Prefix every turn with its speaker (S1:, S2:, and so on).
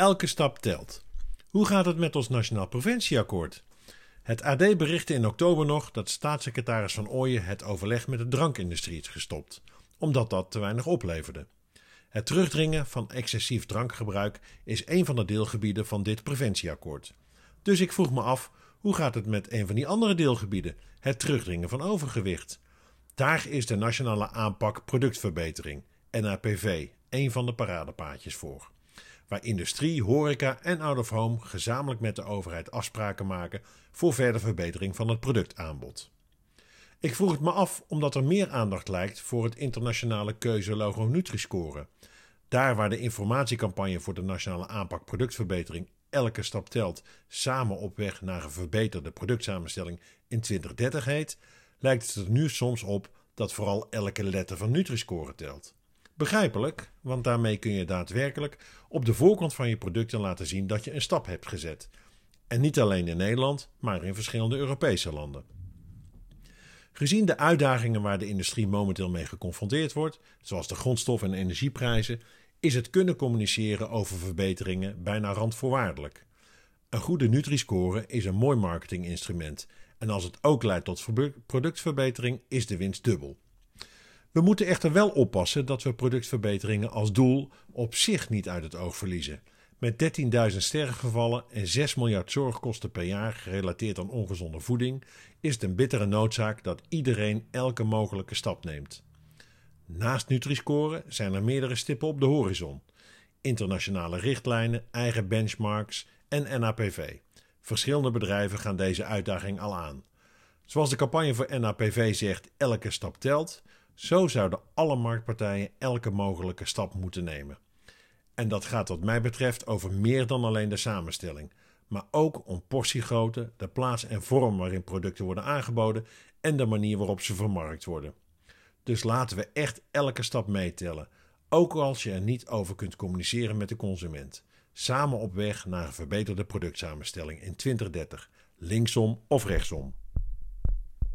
S1: Elke stap telt. Hoe gaat het met ons Nationaal Preventieakkoord? Het AD berichtte in oktober nog dat staatssecretaris Van Ooyen het overleg met de drankindustrie is gestopt, omdat dat te weinig opleverde. Het terugdringen van excessief drankgebruik is een van de deelgebieden van dit preventieakkoord. Dus ik vroeg me af, hoe gaat het met een van die andere deelgebieden, het terugdringen van overgewicht? Daar is de nationale aanpak productverbetering, NAPV, een van de paradepaadjes voor. Waar industrie, horeca en out of home gezamenlijk met de overheid afspraken maken voor verdere verbetering van het productaanbod. Ik vroeg het me af omdat er meer aandacht lijkt voor het internationale keuzelogo Nutri-score. Daar waar de informatiecampagne voor de nationale aanpak productverbetering Elke stap telt samen op weg naar een verbeterde productsamenstelling in 2030 heet, lijkt het er nu soms op dat vooral elke letter van Nutri-score telt. Begrijpelijk, want daarmee kun je daadwerkelijk op de voorkant van je producten laten zien dat je een stap hebt gezet. En niet alleen in Nederland, maar in verschillende Europese landen. Gezien de uitdagingen waar de industrie momenteel mee geconfronteerd wordt, zoals de grondstof- en energieprijzen, is het kunnen communiceren over verbeteringen bijna randvoorwaardelijk. Een goede Nutri-score is een mooi marketinginstrument en als het ook leidt tot productverbetering is de winst dubbel. We moeten echter wel oppassen dat we productverbeteringen als doel op zich niet uit het oog verliezen. Met 13.000 sterrengevallen en 6 miljard zorgkosten per jaar gerelateerd aan ongezonde voeding, is het een bittere noodzaak dat iedereen elke mogelijke stap neemt. Naast Nutri-score zijn er meerdere stippen op de horizon: internationale richtlijnen, eigen benchmarks en NAPV. Verschillende bedrijven gaan deze uitdaging al aan. Zoals de campagne voor NAPV zegt: elke stap telt, zo zouden alle marktpartijen elke mogelijke stap moeten nemen. En dat gaat wat mij betreft over meer dan alleen de samenstelling, maar ook om portiegrootte, de plaats en vorm waarin producten worden aangeboden en de manier waarop ze vermarkt worden. Dus laten we echt elke stap meetellen, ook als je er niet over kunt communiceren met de consument. Samen op weg naar een verbeterde productsamenstelling in 2030, linksom of rechtsom.